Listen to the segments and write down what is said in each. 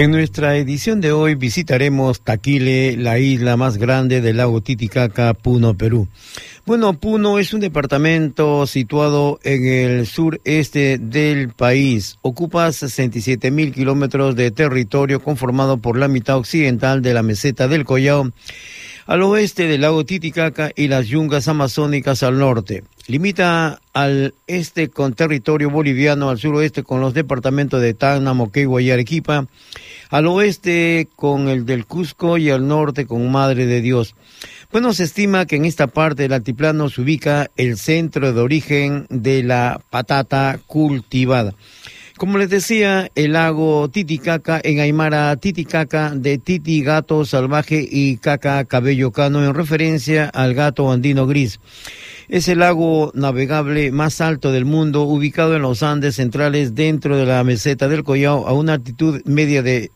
En nuestra edición de hoy visitaremos Taquile, la isla más grande del lago Titicaca, Puno, Perú. Bueno, Puno es un departamento situado en el sureste del país. Ocupa 67 mil kilómetros de territorio conformado por la mitad occidental de la meseta del Collao al oeste del lago Titicaca y las yungas amazónicas al norte. Limita al este con territorio boliviano, al suroeste con los departamentos de Tacna, Moquegua y Arequipa, al oeste con el del Cusco y al norte con Madre de Dios. Bueno, se estima que en esta parte del altiplano se ubica el centro de origen de la patata cultivada. Como les decía, el lago Titicaca, en Aymara Titicaca, de Titi gato salvaje y caca cabello cano, en referencia al gato andino gris. Es el lago navegable más alto del mundo, ubicado en los Andes centrales dentro de la meseta del Collao, a una altitud media de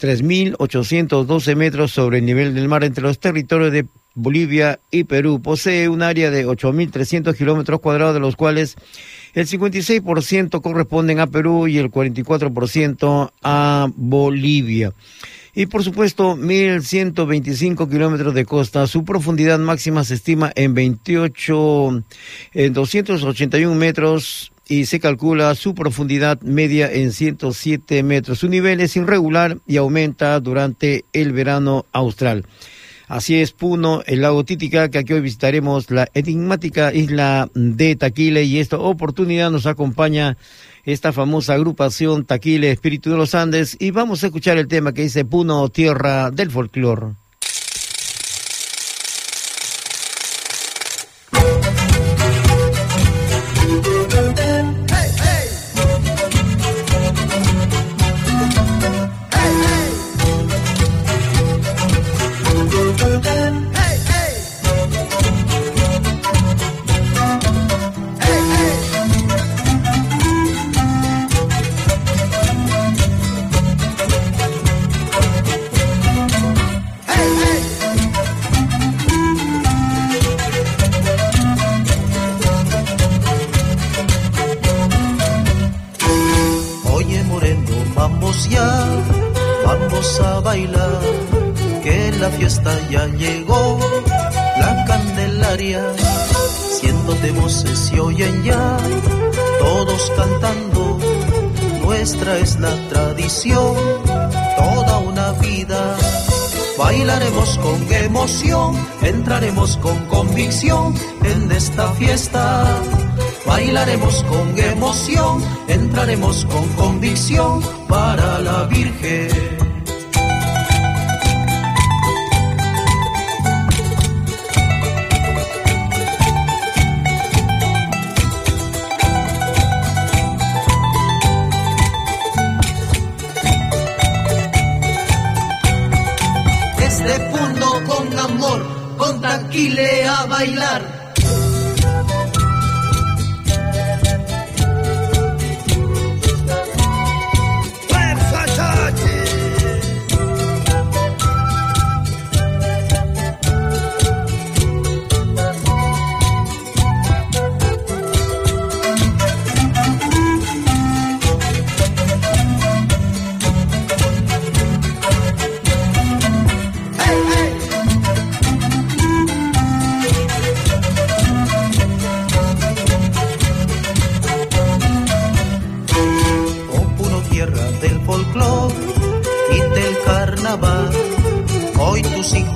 3.812 metros sobre el nivel del mar entre los territorios de Bolivia y Perú. Posee un área de 8.300 kilómetros cuadrados, de los cuales el 56% corresponden a Perú y el 44% a Bolivia. Y por supuesto, 1.125 kilómetros de costa. Su profundidad máxima se estima en 28, en 281 metros y se calcula su profundidad media en 107 metros. Su nivel es irregular y aumenta durante el verano austral. Así es, Puno, el lago Titicaca, que hoy visitaremos la enigmática isla de Taquile y esta oportunidad nos acompaña esta famosa agrupación Taquile Espíritu de los Andes y vamos a escuchar el tema que dice Puno, tierra del folclore. En esta fiesta. Bailaremos con emoción, entraremos con convicción para la Virgen.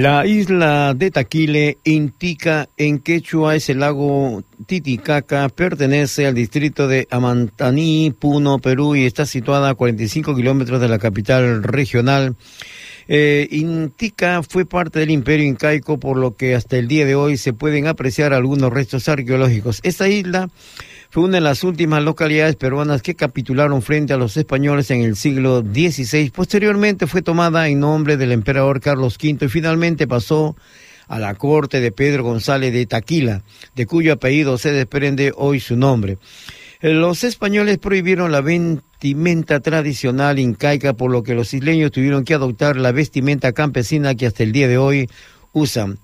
La isla de Taquile, Intica, en quechua es el lago Titicaca, pertenece al distrito de Amantaní, Puno, Perú y está situada a 45 kilómetros de la capital regional. Eh, Intica fue parte del imperio incaico, por lo que hasta el día de hoy se pueden apreciar algunos restos arqueológicos. Esta isla fue una de las últimas localidades peruanas que capitularon frente a los españoles en el siglo XVI. Posteriormente fue tomada en nombre del emperador Carlos V y finalmente pasó a la corte de Pedro González de Taquila, de cuyo apellido se desprende hoy su nombre. Eh, los españoles prohibieron la vestimenta tradicional incaica, por lo que los isleños tuvieron que adoptar la vestimenta campesina que hasta el día de hoy usan.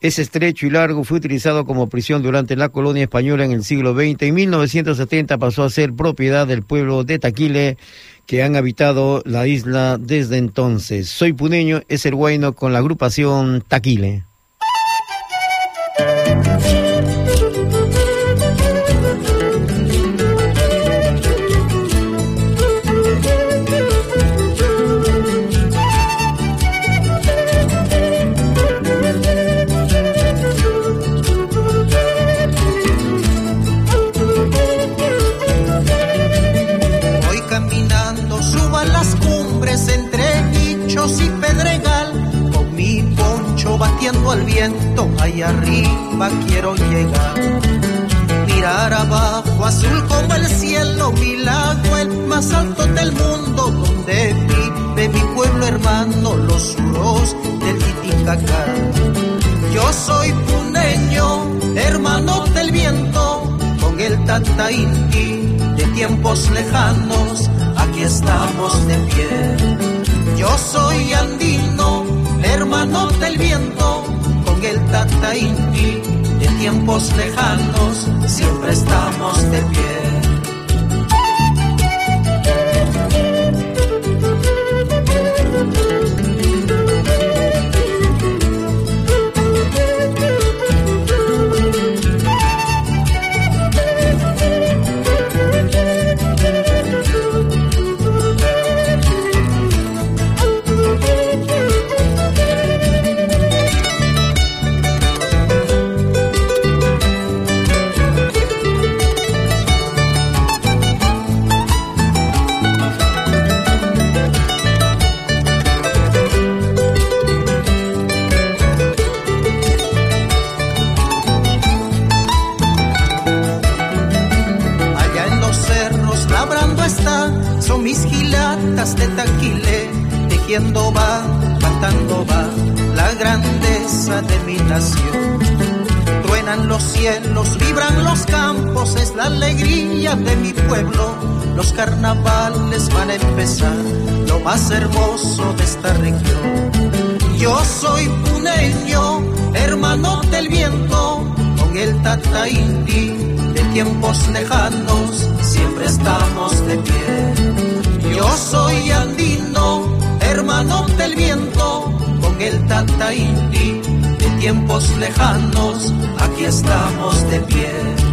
Es estrecho y largo, fue utilizado como prisión durante la colonia española en el siglo XX. En 1970 pasó a ser propiedad del pueblo de Taquile, que han habitado la isla desde entonces. Soy puneño, es el guayno con la agrupación Taquile. Arriba quiero llegar. Mirar abajo, azul como el cielo, mi lago, el más alto del mundo, donde vive mi pueblo hermano, los suros del Titicaca. Yo soy puneño, hermano del viento, con el Tata Inti de tiempos lejanos, aquí estamos de pie. Yo soy andino, hermano del viento, el Tata Inti de tiempos lejanos, siempre estamos de pie. Hermoso de esta región. Yo soy puneño, hermano del viento, con el Tata de tiempos lejanos, siempre estamos de pie. Yo soy andino, hermano del viento, con el Tata Inti de tiempos lejanos, aquí estamos de pie.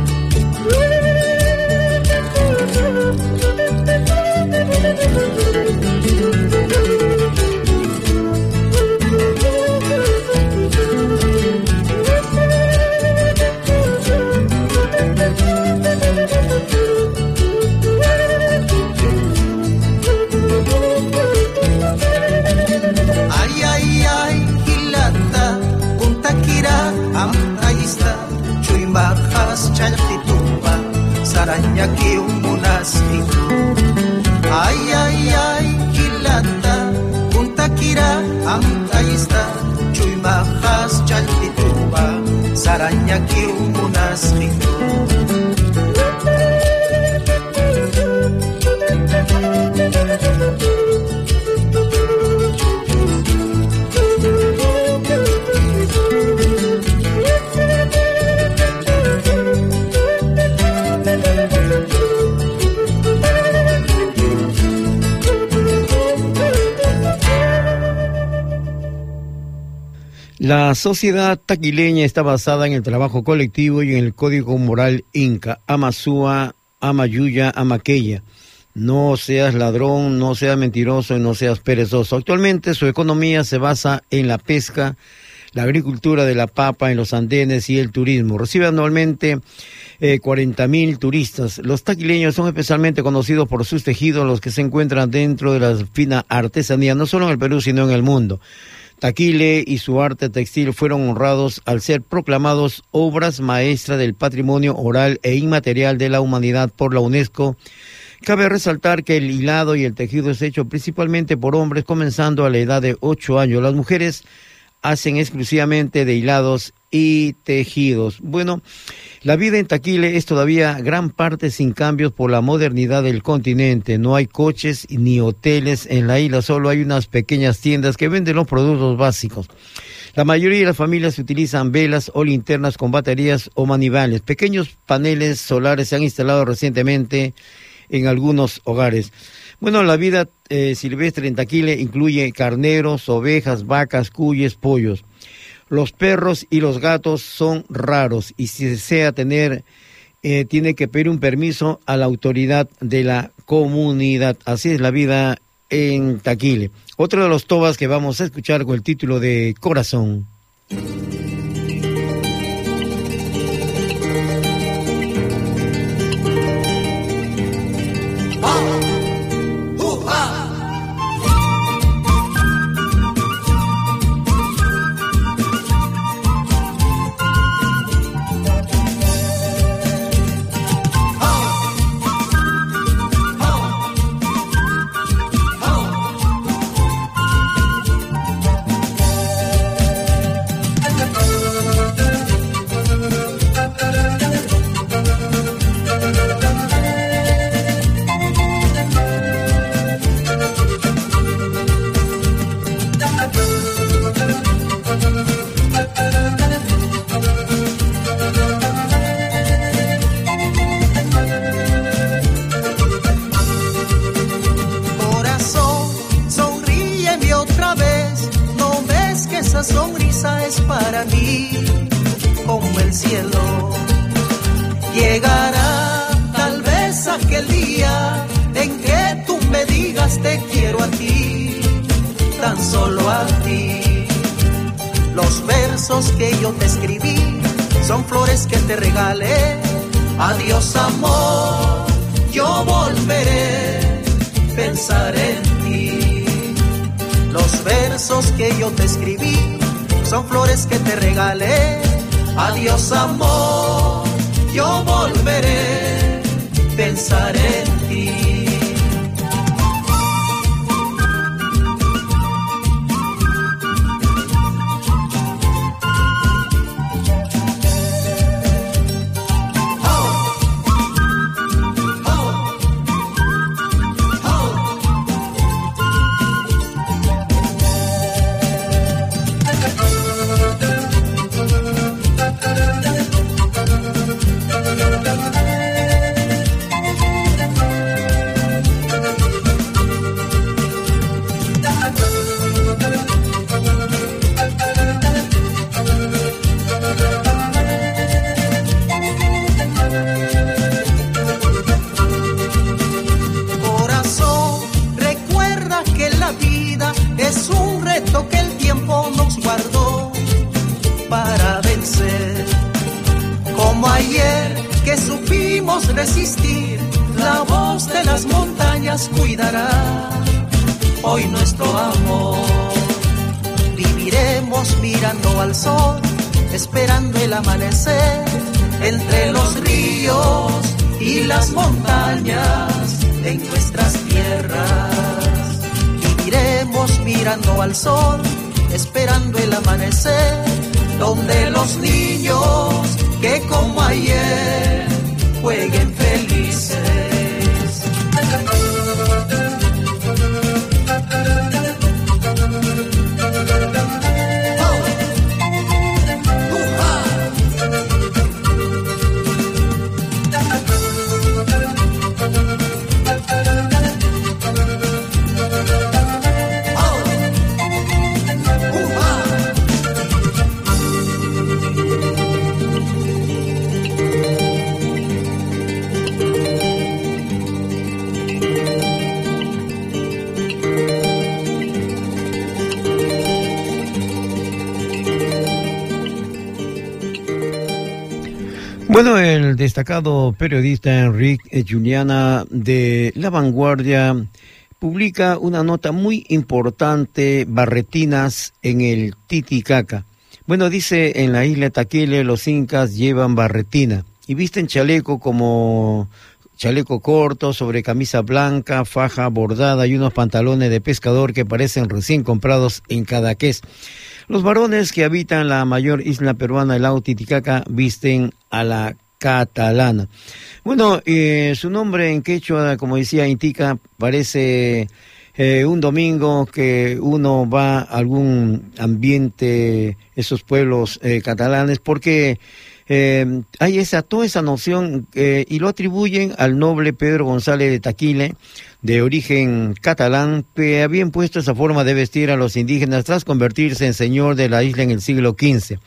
Saranyaki umunasiku ay ay ay kilata puntakira ang ayista chuy mahas chaltituba saranyaki umunasiku La sociedad taquileña está basada en el trabajo colectivo y en el código moral inca, Amasúa, Amayuya, Amaqueya. No seas ladrón, no seas mentiroso y no seas perezoso. Actualmente su economía se basa en la pesca, la agricultura de la papa en los andenes y el turismo. Recibe anualmente eh, 40 mil turistas. Los taquileños son especialmente conocidos por sus tejidos, los que se encuentran dentro de la fina artesanía, no solo en el Perú, sino en el mundo. Taquile y su arte textil fueron honrados al ser proclamados obras maestras del patrimonio oral e inmaterial de la humanidad por la UNESCO. Cabe resaltar que el hilado y el tejido es hecho principalmente por hombres comenzando a la edad de 8 años. Las mujeres hacen exclusivamente de hilados y tejidos. Bueno, la vida en Taquile es todavía gran parte sin cambios por la modernidad del continente. No hay coches ni hoteles en la isla, solo hay unas pequeñas tiendas que venden los productos básicos. La mayoría de las familias utilizan velas o linternas con baterías o manivales. Pequeños paneles solares se han instalado recientemente en algunos hogares. Bueno, la vida eh, silvestre en Taquile incluye carneros, ovejas, vacas, cuyes, pollos. Los perros y los gatos son raros y si desea tener, eh, tiene que pedir un permiso a la autoridad de la comunidad. Así es la vida en Taquile. Otro de los tobas que vamos a escuchar con el título de Corazón. Bueno, el destacado periodista Enrique Juliana de La Vanguardia publica una nota muy importante, barretinas en el Titicaca. Bueno, dice en la isla Taquile los incas llevan barretina y visten chaleco como chaleco corto sobre camisa blanca, faja bordada y unos pantalones de pescador que parecen recién comprados en Cadaqués. Los varones que habitan la mayor isla peruana, el lago Titicaca, visten a la catalana. Bueno, eh, su nombre en quechua, como decía Intica, parece eh, un domingo que uno va a algún ambiente, esos pueblos eh, catalanes, porque hay esa, toda esa noción y lo atribuyen al noble Pedro González de Taquile, de origen catalán que habían puesto esa forma de vestir a los indígenas tras convertirse en señor de la isla en el siglo XV.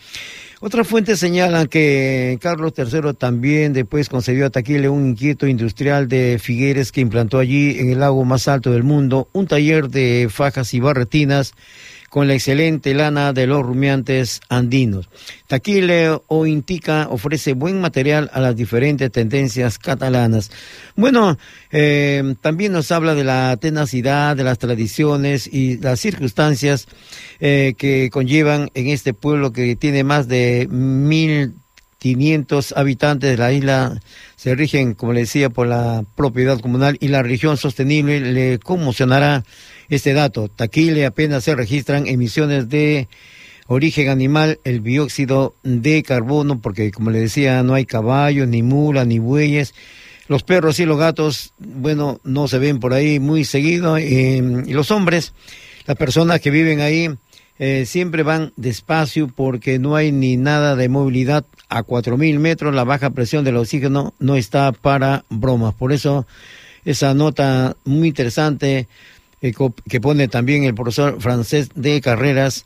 Otras fuentes señalan que Carlos III también después concedió a Taquile un inquieto industrial de Figueres que implantó allí en el lago más alto del mundo un taller de fajas y barretinas con la excelente lana de los rumiantes andinos. Taquile o Intica ofrece buen material a las diferentes tendencias catalanas. Bueno, eh, también nos habla de la tenacidad, de las tradiciones y las circunstancias eh, que conllevan en este pueblo que tiene más de mil 500 habitantes de la isla se rigen, como le decía, por la propiedad comunal y la región sostenible le conmocionará este dato. Taquile apenas se registran emisiones de origen animal, el dióxido de carbono, porque como le decía, no hay caballos, ni mulas, ni bueyes. Los perros y los gatos, bueno, no se ven por ahí muy seguido. y los hombres, las personas que viven ahí, eh, siempre van despacio porque no hay ni nada de movilidad a 4.000 metros. La baja presión del oxígeno no está para bromas. Por eso, esa nota muy interesante que pone también el profesor francés de carreras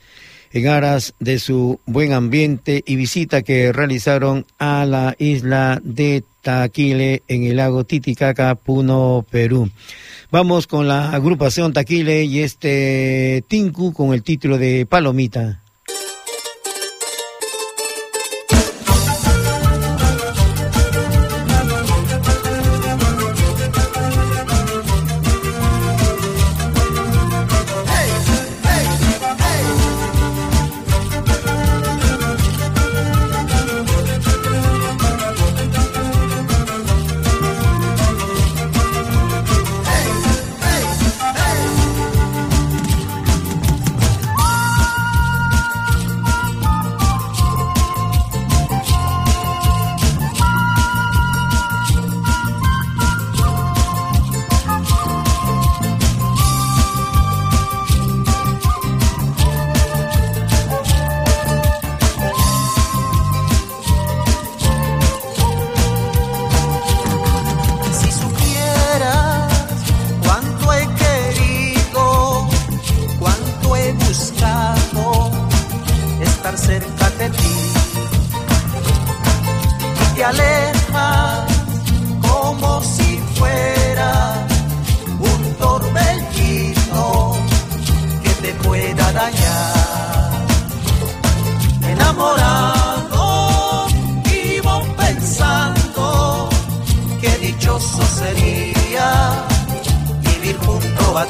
en aras de su buen ambiente y visita que realizaron a la isla de Taquile en el lago Titicaca, Puno, Perú. Vamos con la agrupación Taquile y este Tinku con el título de Palomita.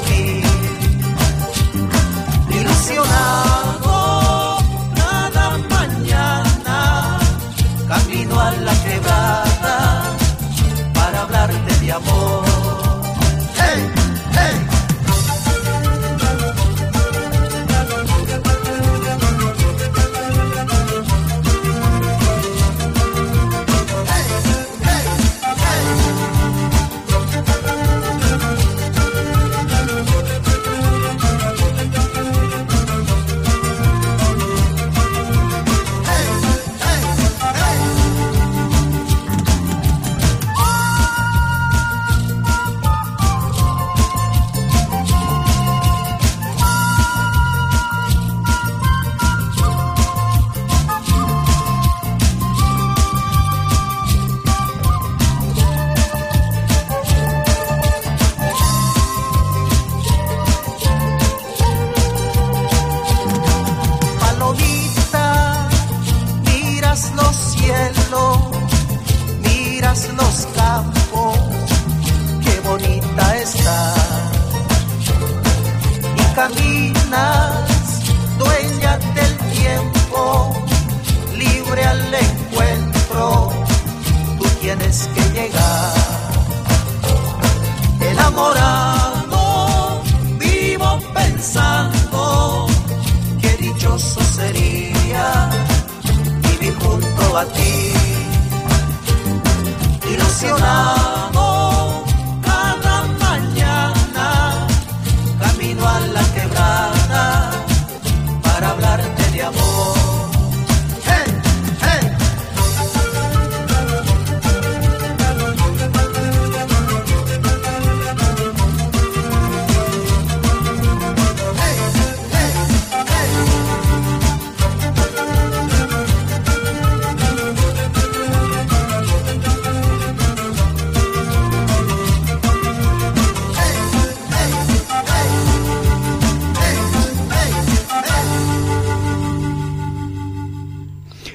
happy.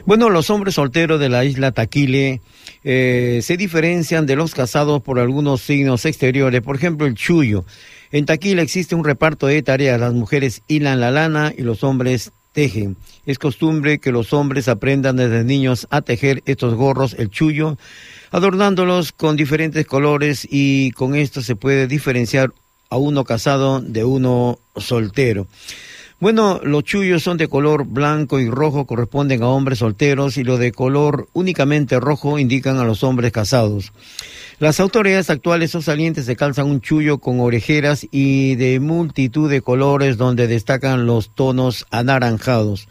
Bueno, los hombres solteros de la isla Taquile eh, se diferencian de los casados por algunos signos exteriores. Por ejemplo, el chullo. En Taquile existe un reparto de tareas. Las mujeres hilan la lana y los hombres tejen. Es costumbre que los hombres aprendan desde niños a tejer estos gorros, el chullo, adornándolos con diferentes colores y con esto se puede diferenciar a uno casado de uno soltero. Bueno, los chullos son de color blanco y rojo, corresponden a hombres solteros, y los de color únicamente rojo indican a los hombres casados. Las autoridades actuales o salientes se calzan un chullo con orejeras y de multitud de colores donde destacan los tonos anaranjados.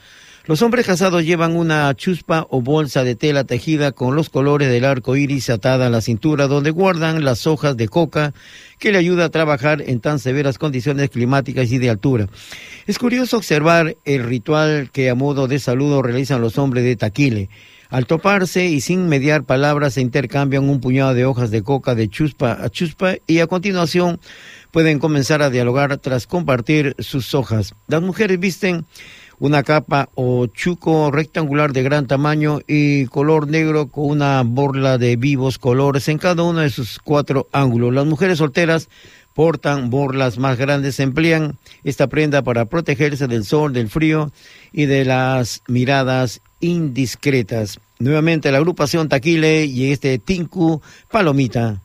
Los hombres casados llevan una chuspa o bolsa de tela tejida con los colores del arco iris atada a la cintura, donde guardan las hojas de coca que le ayuda a trabajar en tan severas condiciones climáticas y de altura. Es curioso observar el ritual que a modo de saludo realizan los hombres de Taquile. Al toparse y sin mediar palabras se intercambian un puñado de hojas de coca de chuspa a chuspa y a continuación pueden comenzar a dialogar tras compartir sus hojas. Las mujeres visten una capa o chuco rectangular de gran tamaño y color negro con una borla de vivos colores en cada uno de sus cuatro ángulos. Las mujeres solteras portan borlas más grandes, emplean esta prenda para protegerse del sol, del frío y de las miradas indiscretas. Nuevamente la agrupación Taquile y este Tinku Palomita.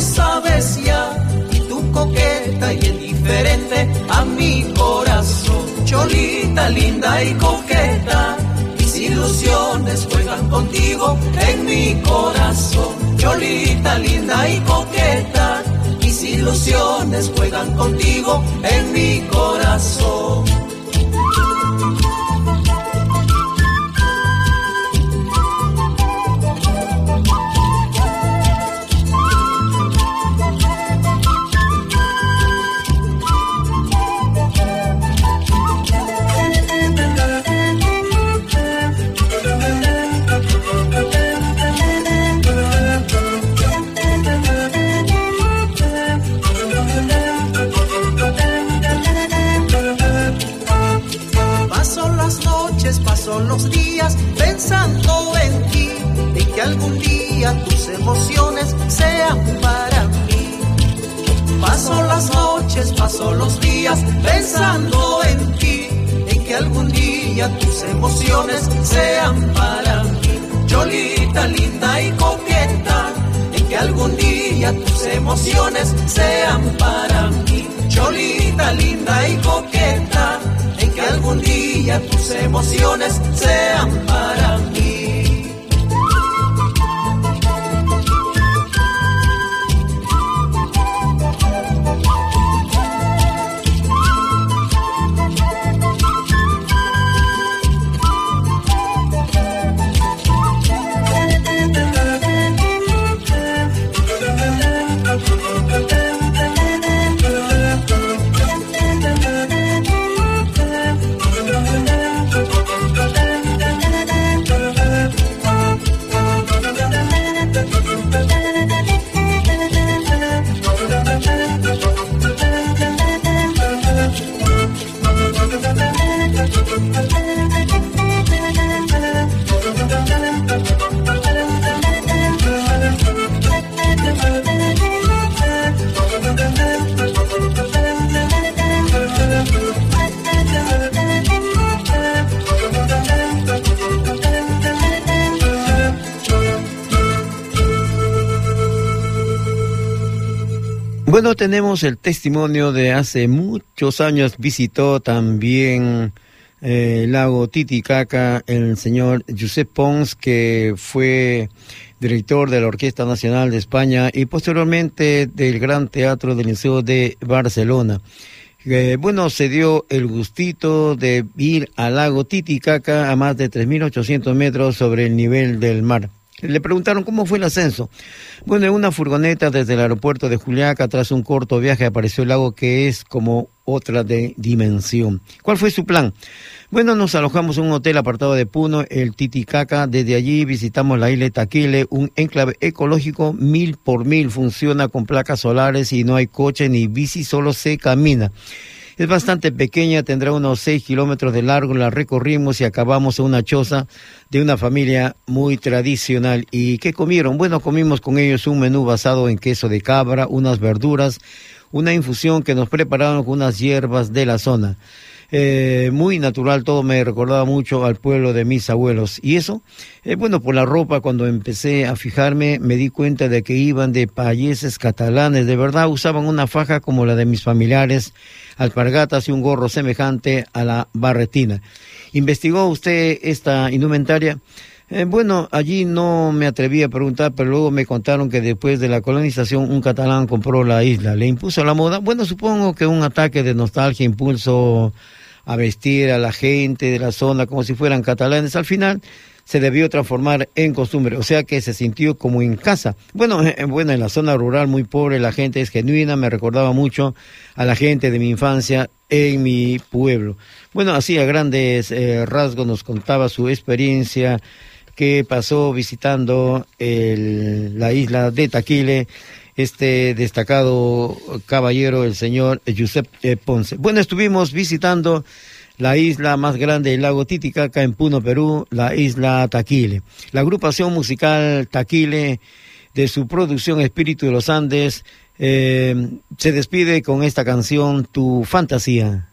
Sabes ya, y tu coqueta y el diferente a mi corazón. Cholita linda y coqueta, mis ilusiones juegan contigo en mi corazón. Cholita linda y coqueta, mis ilusiones juegan contigo en mi corazón. Tus emociones sean para mí. Paso las noches, paso los días pensando en ti, en que algún día tus emociones sean para mí. Cholita linda y coqueta, en que algún día tus emociones sean para mí. Cholita linda y coqueta que algún día tus emociones sean para mí. Tenemos el testimonio de hace muchos años visitó también eh, el lago Titicaca el señor Josep Pons, que fue director de la Orquesta Nacional de España y posteriormente del Gran Teatro del Liceo de Barcelona. Eh, bueno, se dio el gustito de ir al lago Titicaca a más de 3.800 metros sobre el nivel del mar. Le preguntaron cómo fue el ascenso. Bueno, en una furgoneta desde el aeropuerto de Juliaca, tras un corto viaje, apareció el lago que es como otra de dimensión. ¿Cuál fue su plan? Bueno, nos alojamos en un hotel apartado de Puno, el Titicaca. Desde allí visitamos la isla Taquile, un enclave ecológico mil por mil. Funciona con placas solares y no hay coche ni bici, solo se camina. Es bastante pequeña, tendrá unos seis kilómetros de largo, la recorrimos y acabamos en una choza de una familia muy tradicional. ¿Y qué comieron? Bueno, comimos con ellos un menú basado en queso de cabra, unas verduras, una infusión que nos prepararon con unas hierbas de la zona. Eh, muy natural, todo me recordaba mucho al pueblo de mis abuelos. Y eso, eh, bueno, por la ropa, cuando empecé a fijarme, me di cuenta de que iban de payeses catalanes, de verdad usaban una faja como la de mis familiares, alpargatas y un gorro semejante a la barretina. ¿Investigó usted esta indumentaria? Eh, bueno, allí no me atreví a preguntar, pero luego me contaron que después de la colonización un catalán compró la isla. ¿Le impuso la moda? Bueno, supongo que un ataque de nostalgia impulso a vestir a la gente de la zona como si fueran catalanes. Al final se debió transformar en costumbre, o sea que se sintió como en casa. Bueno, eh, bueno, en la zona rural muy pobre la gente es genuina, me recordaba mucho a la gente de mi infancia en mi pueblo. Bueno, así a grandes eh, rasgos nos contaba su experiencia que pasó visitando la isla de Taquile este destacado caballero, el señor eh, Ponce. Bueno, estuvimos visitando la isla más grande del lago Titicaca en Puno, Perú, la isla Taquile. La agrupación musical Taquile, de su producción Espíritu de los Andes, eh, se despide con esta canción, Tu Fantasía.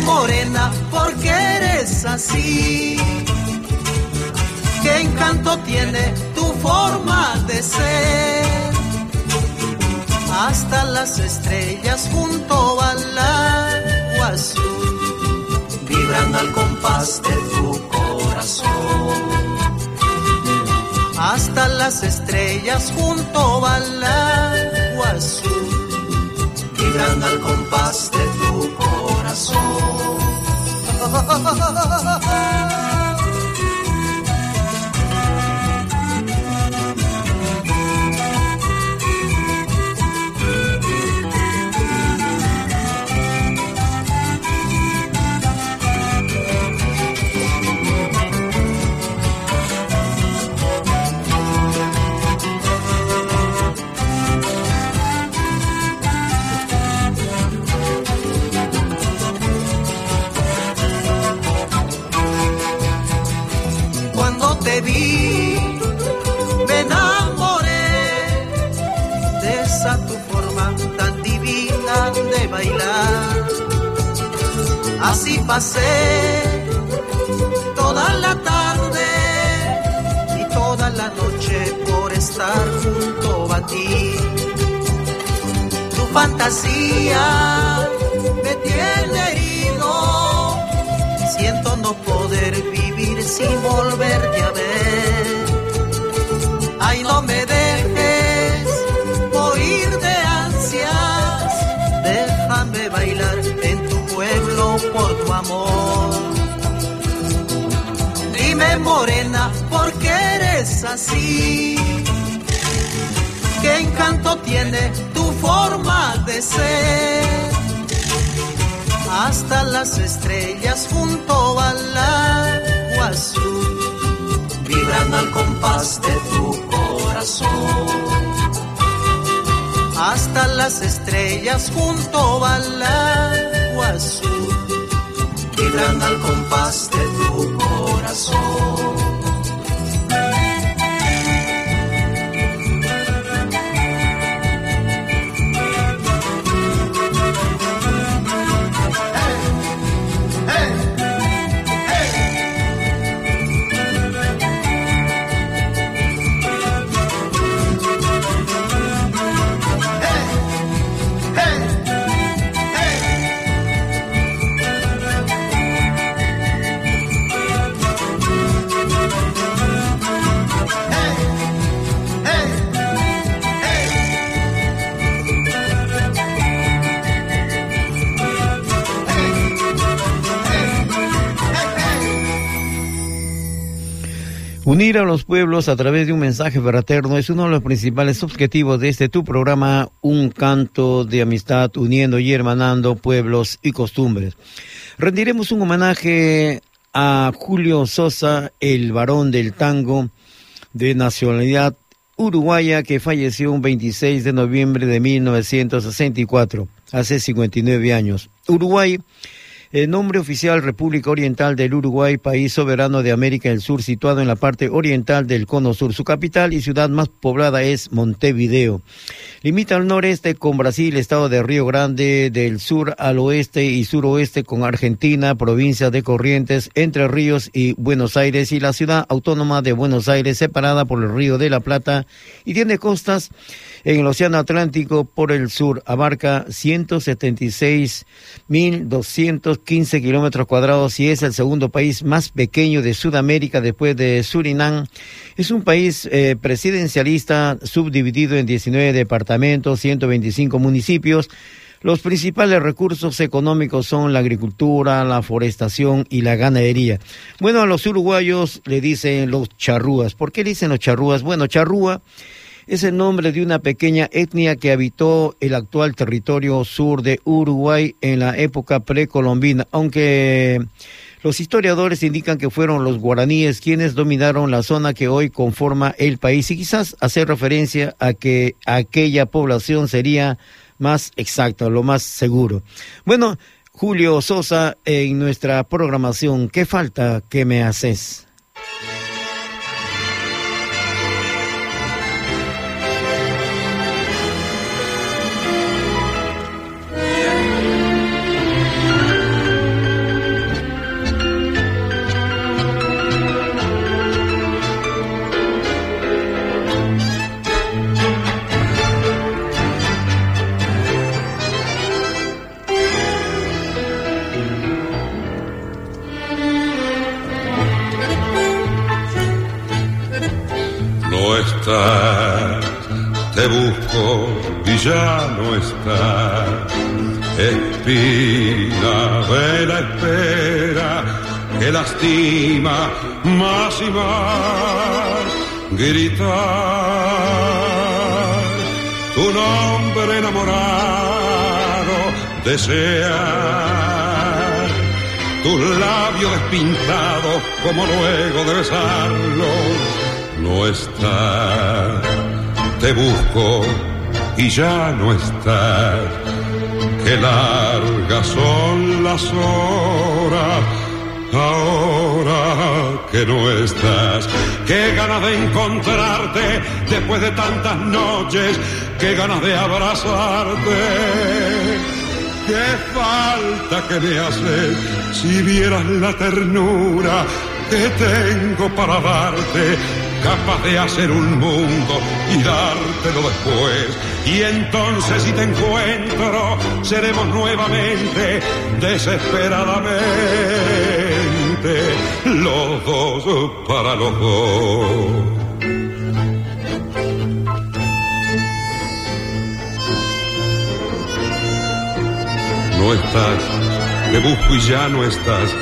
morena, porque eres así. Qué encanto tiene tu forma de ser. Hasta las estrellas junto al agua azul, vibrando al compás de tu corazón. Hasta las estrellas junto al agua azul, vibrando al compás de tu corazón corazón. Pasé toda la tarde y toda la noche por estar junto a ti. Tu fantasía me tiene herido, siento no poder vivir sin volverte a ver. Ay, no me dejes amor. Dime morena, ¿por qué eres así? ¿Qué encanto tiene tu forma de ser? Hasta las estrellas junto al agua azul vibran al compás de tu hasta las estrellas junto al agua azul vibran al compás de tu corazón. Unir a los pueblos a través de un mensaje fraterno es uno de los principales objetivos de este tu programa, Un canto de amistad uniendo y hermanando pueblos y costumbres. Rendiremos un homenaje a Julio Sosa, el varón del tango de nacionalidad uruguaya que falleció un 26 de noviembre de 1964, hace 59 años. Uruguay el nombre oficial República Oriental del Uruguay, país soberano de América del Sur, situado en la parte oriental del Cono Sur. Su capital y ciudad más poblada es Montevideo. Limita al noreste con Brasil, estado de Río Grande, del sur al oeste y suroeste con Argentina, provincia de Corrientes, Entre Ríos y Buenos Aires y la ciudad autónoma de Buenos Aires, separada por el Río de la Plata y tiene costas en el Océano Atlántico por el sur. Abarca 176.215 kilómetros cuadrados y es el segundo país más pequeño de Sudamérica después de Surinam. Es un país eh, presidencialista subdividido en 19 departamentos, 125 municipios. Los principales recursos económicos son la agricultura, la forestación y la ganadería. Bueno, a los uruguayos le dicen los charrúas. ¿Por qué dicen los charrúas? Bueno, charrúa es el nombre de una pequeña etnia que habitó el actual territorio sur de Uruguay en la época precolombina, aunque los historiadores indican que fueron los guaraníes quienes dominaron la zona que hoy conforma el país y quizás hacer referencia a que aquella población sería más exacta, lo más seguro. Bueno, Julio Sosa, en nuestra programación, ¿qué falta que me haces? Te busco y ya no estás. Espina de la espera que lastima más y más. Gritar tu nombre enamorado, desear tus labios despintados como luego de besarlos no está. Te busco y ya no estás. Qué largas son las horas. Ahora que no estás, qué ganas de encontrarte después de tantas noches, qué ganas de abrazarte, qué falta que me haces si vieras la ternura que tengo para darte, capaz de hacer un mundo y dártelo después. Y entonces si te encuentro, seremos nuevamente, desesperadamente, los dos para los dos. no estás, te busco y ya no estás.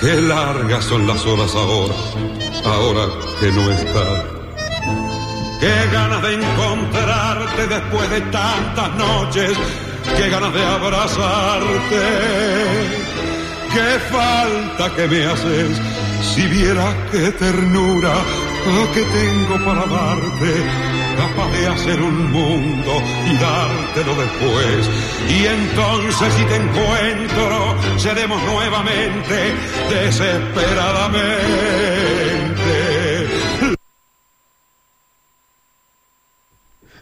Qué largas son las horas ahora, ahora que no estás. Qué ganas de encontrarte después de tantas noches, qué ganas de abrazarte. Qué falta que me haces, si viera qué ternura que tengo para darte capaz de hacer un mundo y dártelo después. Y entonces si te encuentro, seremos nuevamente desesperadamente.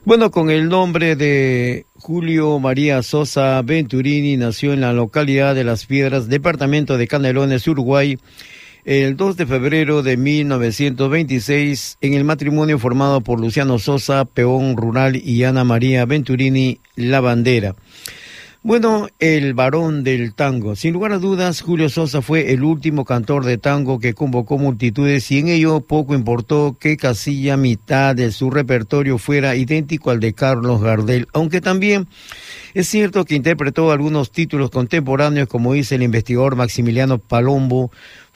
Bueno, con el nombre de Julio María Sosa Venturini, nació en la localidad de Las Piedras, departamento de Canelones, Uruguay, el 2 de febrero de 1926 en el matrimonio formado por Luciano Sosa, peón rural, y Ana María Venturini, la bandera. Bueno, el varón del tango. Sin lugar a dudas, Julio Sosa fue el último cantor de tango que convocó multitudes y en ello poco importó que casi mitad de su repertorio fuera idéntico al de Carlos Gardel, aunque también es cierto que interpretó algunos títulos contemporáneos, como dice el investigador Maximiliano Palombo,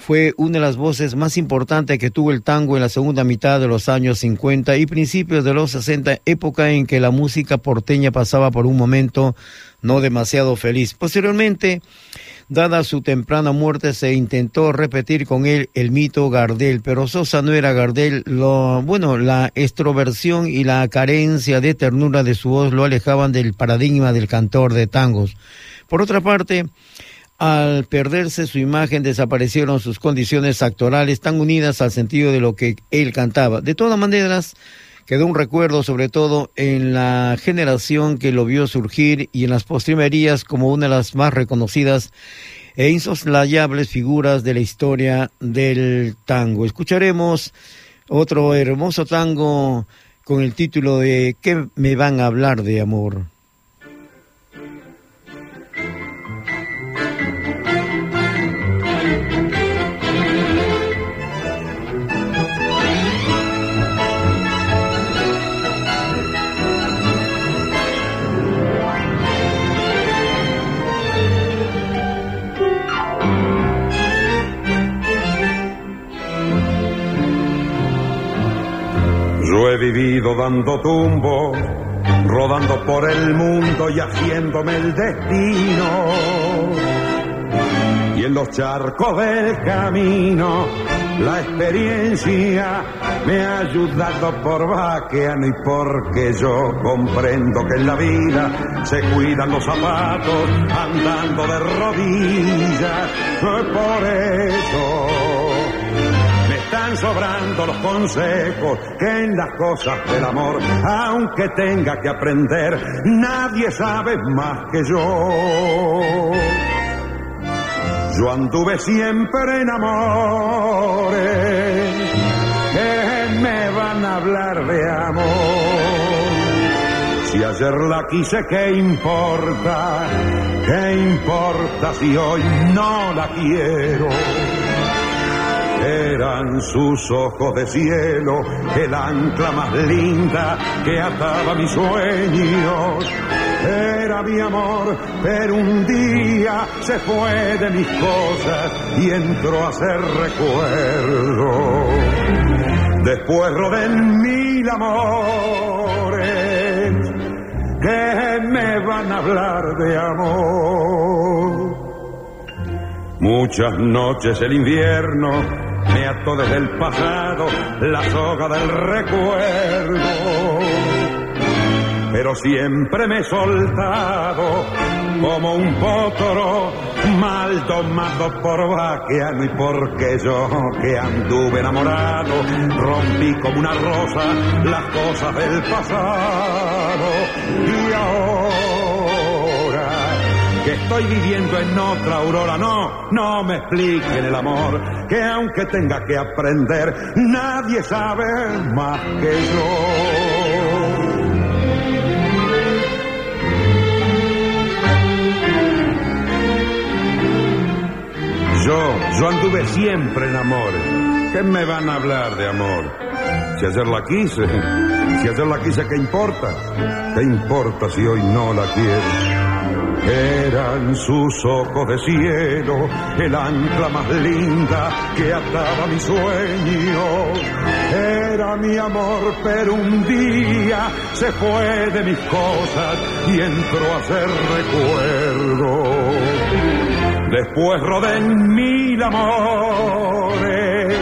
fue una de las voces más importantes que tuvo el tango en la segunda mitad de los años 50 y principios de los 60, época en que la música porteña pasaba por un momento no demasiado feliz. Posteriormente, dada su temprana muerte, se intentó repetir con él el mito Gardel, pero Sosa no era Gardel. Lo, bueno, la extroversión y la carencia de ternura de su voz lo alejaban del paradigma del cantor de tangos. Por otra parte, al perderse su imagen desaparecieron sus condiciones actorales tan unidas al sentido de lo que él cantaba. De todas maneras, quedó un recuerdo sobre todo en la generación que lo vio surgir y en las postrimerías como una de las más reconocidas e insoslayables figuras de la historia del tango. Escucharemos otro hermoso tango con el título de ¿Qué me van a hablar de amor? Vivido dando tumbo, rodando por el mundo y haciéndome el destino. Y en los charcos del camino, la experiencia me ha ayudado por vaqueano y porque yo comprendo que en la vida se cuidan los zapatos andando de rodillas. Por eso sobrando los consejos que en las cosas del amor, aunque tenga que aprender, nadie sabe más que yo. Yo anduve siempre en amores que me van a hablar de amor. Si ayer la quise, ¿qué importa? ¿Qué importa si hoy no la quiero? Eran sus ojos de cielo, el ancla más linda que ataba mis sueños. Era mi amor, pero un día se fue de mis cosas y entró a ser recuerdo. Después rodé mil amores que me van a hablar de amor. Muchas noches el invierno me ató desde el pasado la soga del recuerdo. Pero siempre me he soltado como un potro mal tomado por vaqueano y porque yo que anduve enamorado rompí como una rosa las cosas del pasado y ahora estoy viviendo en otra aurora. No, no me expliquen el amor, que aunque tenga que aprender, nadie sabe más que yo. Yo, yo anduve siempre en amor. ¿Qué me van a hablar de amor? Si ayer la quise, si ayer la quise, ¿qué importa? ¿Qué importa si hoy no la quiero? Eran sus ojos de cielo, el ancla más linda que ataba mi sueño. Era mi amor, pero un día se fue de mis cosas y entró a ser recuerdo. Después roden mil amores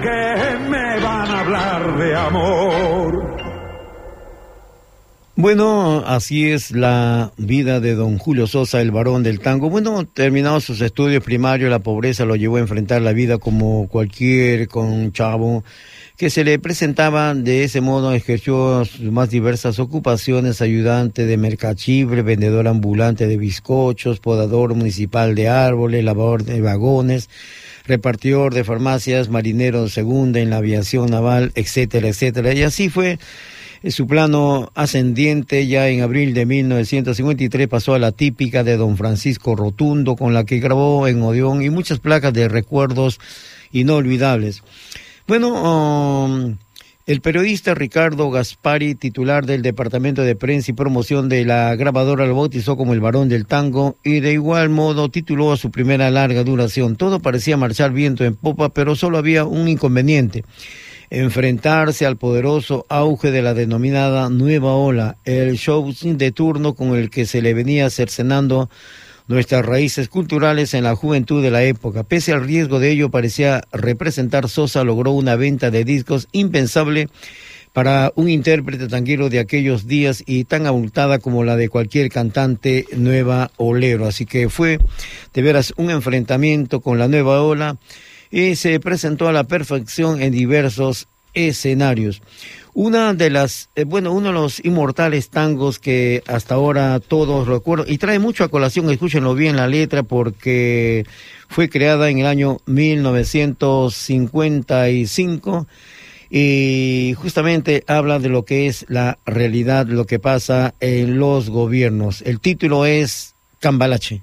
que me van a hablar de amor. Bueno, así es la vida de don Julio Sosa, el varón del tango. Bueno, terminado sus estudios primarios, la pobreza lo llevó a enfrentar la vida como cualquier con chavo que se le presentaba. De ese modo ejerció sus más diversas ocupaciones, ayudante de mercachibre, vendedor ambulante de bizcochos, podador municipal de árboles, lavador de vagones, repartidor de farmacias, marinero segunda en la aviación naval, etcétera, etcétera. Y así fue su plano ascendiente ya en abril de 1953 pasó a la típica de don Francisco Rotundo, con la que grabó en Odeón y muchas placas de recuerdos inolvidables. Bueno, um, el periodista Ricardo Gaspari, titular del Departamento de Prensa y Promoción de la grabadora, lo bautizó como el varón del tango y de igual modo tituló a su primera larga duración. Todo parecía marchar viento en popa, pero solo había un inconveniente enfrentarse al poderoso auge de la denominada nueva ola, el show de turno con el que se le venía cercenando nuestras raíces culturales en la juventud de la época. Pese al riesgo de ello, parecía representar Sosa logró una venta de discos impensable para un intérprete tranquilo de aquellos días y tan abultada como la de cualquier cantante nueva olero. Así que fue de veras un enfrentamiento con la nueva ola y se presentó a la perfección en diversos escenarios. Una de las, eh, bueno, uno de los inmortales tangos que hasta ahora todos recuerdan, y trae mucho a colación, escúchenlo bien la letra, porque fue creada en el año 1955 y justamente habla de lo que es la realidad, lo que pasa en los gobiernos. El título es Cambalache.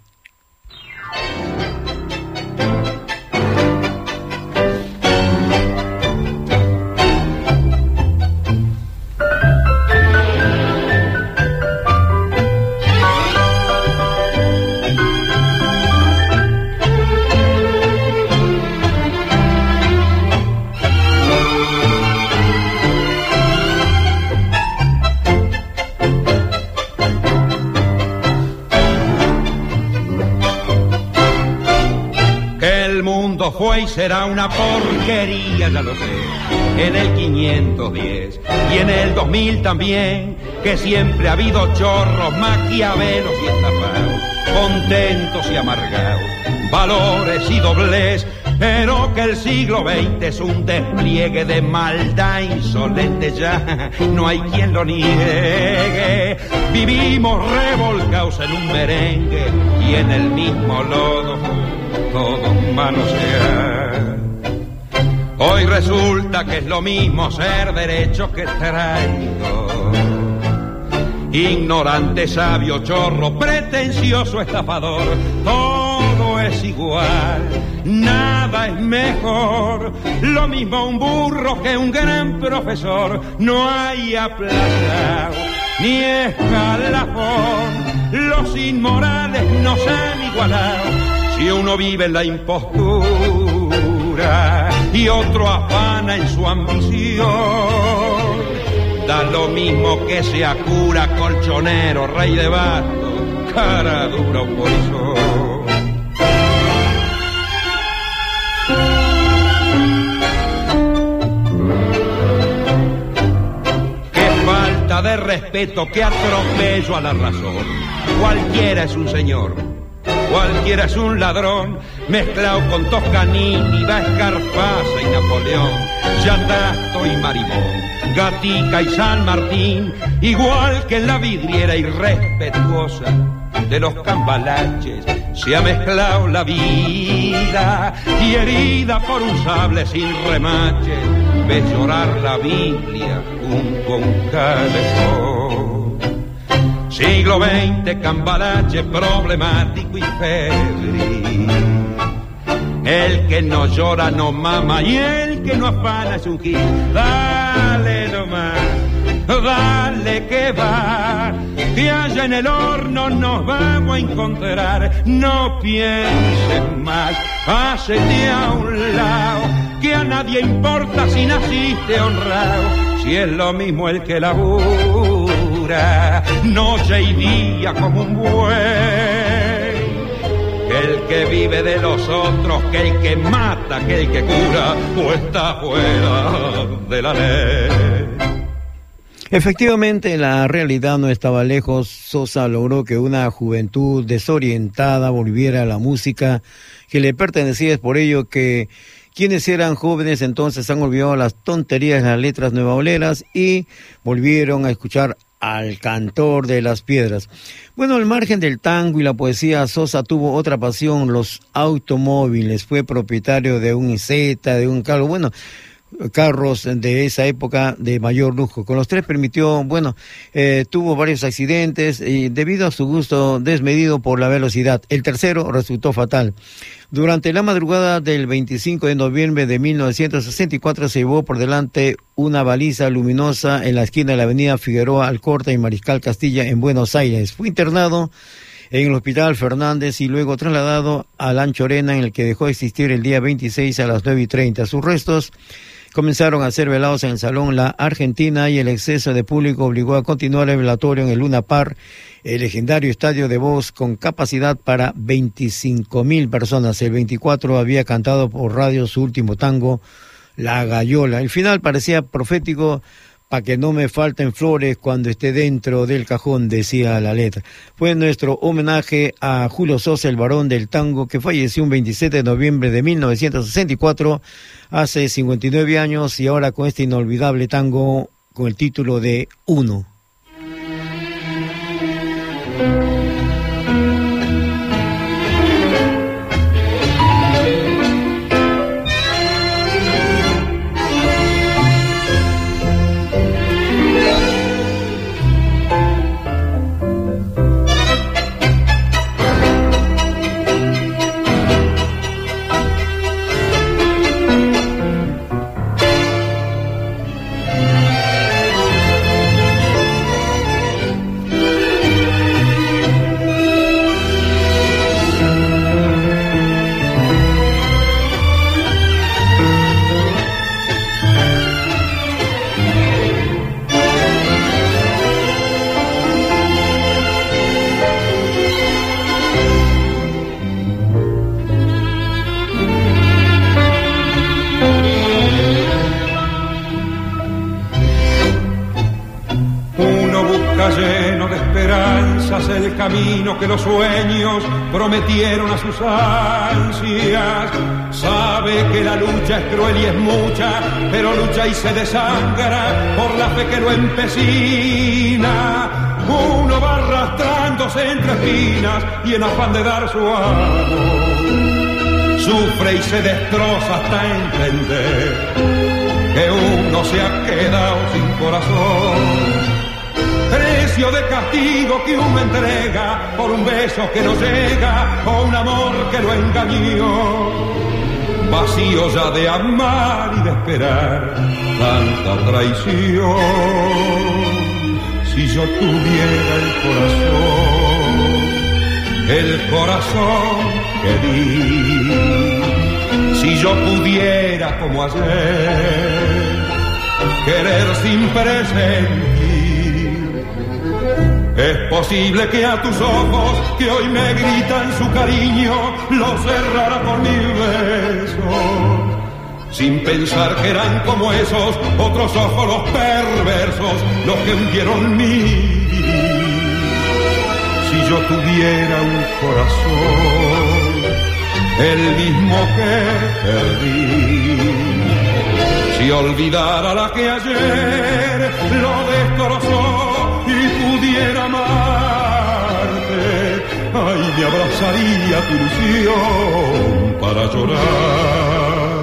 Fue y será una porquería, ya lo sé, en el 510 y en el 2000 también, que siempre ha habido chorros, maquiavelos y estafados, contentos y amargados, valores y dobles, pero que el siglo XX es un despliegue de maldad insolente ya, no hay quien lo niegue. Vivimos revolcados en un merengue y en el mismo lodo todo manosear. Hoy resulta que es lo mismo ser derecho que traidor. Ignorante, sabio, chorro, pretencioso, estafador, todo es igual, nada es mejor. Lo mismo un burro que un gran profesor, no hay aplazado ni escalafón. Los inmorales nos han igualado si uno vive en la impostura y otro afana en su ambición, da lo mismo que sea cura, colchonero, rey de bastos, cara dura o polizón. Qué falta de respeto, qué atropello a la razón. Cualquiera es un señor Cualquiera es un ladrón, mezclado con Toscanini, va Escarpasa y Napoleón, Yatasto y Marimón, Gatica y San Martín, igual que en la vidriera irrespetuosa de los cambalaches se ha mezclado la vida y herida por un sable sin remache ves llorar la Biblia junto a un calefón. Siglo XX, cambalache problemático y febril. El que no llora no mama y el que no afana es un gil. Dale nomás dale que va, que allá en el horno nos vamos a encontrar. No pienses más, hacete a un lado, que a nadie importa si naciste honrado, si es lo mismo el que labura, noche y día como un buey. el que vive de los otros, que el que mata, que el que cura, o está fuera de la ley. Efectivamente, la realidad no estaba lejos. Sosa logró que una juventud desorientada volviera a la música que le pertenecía. Es por ello que quienes eran jóvenes entonces han olvidado las tonterías de las letras nuevaoleras y volvieron a escuchar al cantor de las piedras. Bueno, al margen del tango y la poesía, Sosa tuvo otra pasión, los automóviles. Fue propietario de un Iseta, de un carro. Bueno, carros de esa época de mayor lujo. Con los tres permitió, bueno, eh, tuvo varios accidentes y debido a su gusto desmedido por la velocidad. El tercero resultó fatal. Durante la madrugada del 25 de noviembre de 1964 se llevó por delante una baliza luminosa en la esquina de la avenida Figueroa Alcorta y Mariscal Castilla en Buenos Aires. Fue internado en el Hospital Fernández y luego trasladado a Lanchorena en el que dejó de existir el día 26 a las 9 y 30. Sus restos comenzaron a ser velados en el Salón La Argentina y el exceso de público obligó a continuar el velatorio en el Luna Par, el legendario estadio de voz con capacidad para 25 mil personas. El 24 había cantado por radio su último tango, La Gallola. El final parecía profético para que no me falten flores cuando esté dentro del cajón, decía la letra. Fue nuestro homenaje a Julio Sosa, el varón del tango, que falleció un 27 de noviembre de 1964, hace 59 años, y ahora con este inolvidable tango con el título de Uno. Cruel y es mucha, pero lucha y se desangra por la fe que lo empecina. Uno va arrastrándose entre espinas y en afán de dar su amor. Sufre y se destroza hasta entender que uno se ha quedado sin corazón precio de castigo que uno entrega por un beso que no llega o un amor que lo engañó. Vacío ya de amar y de esperar tanta traición. Si yo tuviera el corazón, el corazón que di, si yo pudiera como ayer, querer sin presente es posible que a tus ojos, que hoy me gritan su cariño, los cerrara por mil besos. Sin pensar que eran como esos otros ojos los perversos, los que hundieron mi Si yo tuviera un corazón, el mismo que perdí. Si olvidara la que ayer lo destrozó y pudiera amarte ay, me abrazaría tu ilusión para llorar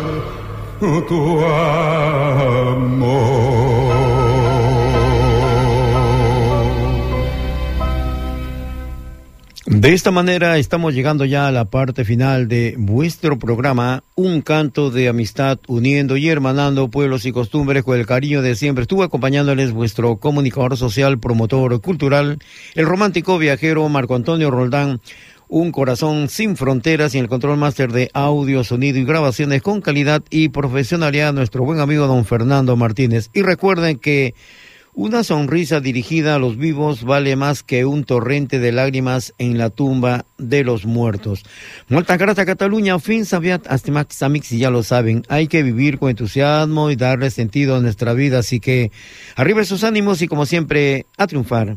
De esta manera estamos llegando ya a la parte final de vuestro programa, Un canto de amistad uniendo y hermanando pueblos y costumbres con el cariño de siempre. Estuvo acompañándoles vuestro comunicador social, promotor cultural, el romántico viajero Marco Antonio Roldán. Un corazón sin fronteras y el control máster de audio, sonido y grabaciones con calidad y profesionalidad, nuestro buen amigo don Fernando Martínez. Y recuerden que una sonrisa dirigida a los vivos vale más que un torrente de lágrimas en la tumba de los muertos. Muchas gracias Cataluña, fin sabiat max amix, ya lo saben, hay que vivir con entusiasmo y darle sentido a nuestra vida, así que arriba sus ánimos y como siempre, a triunfar.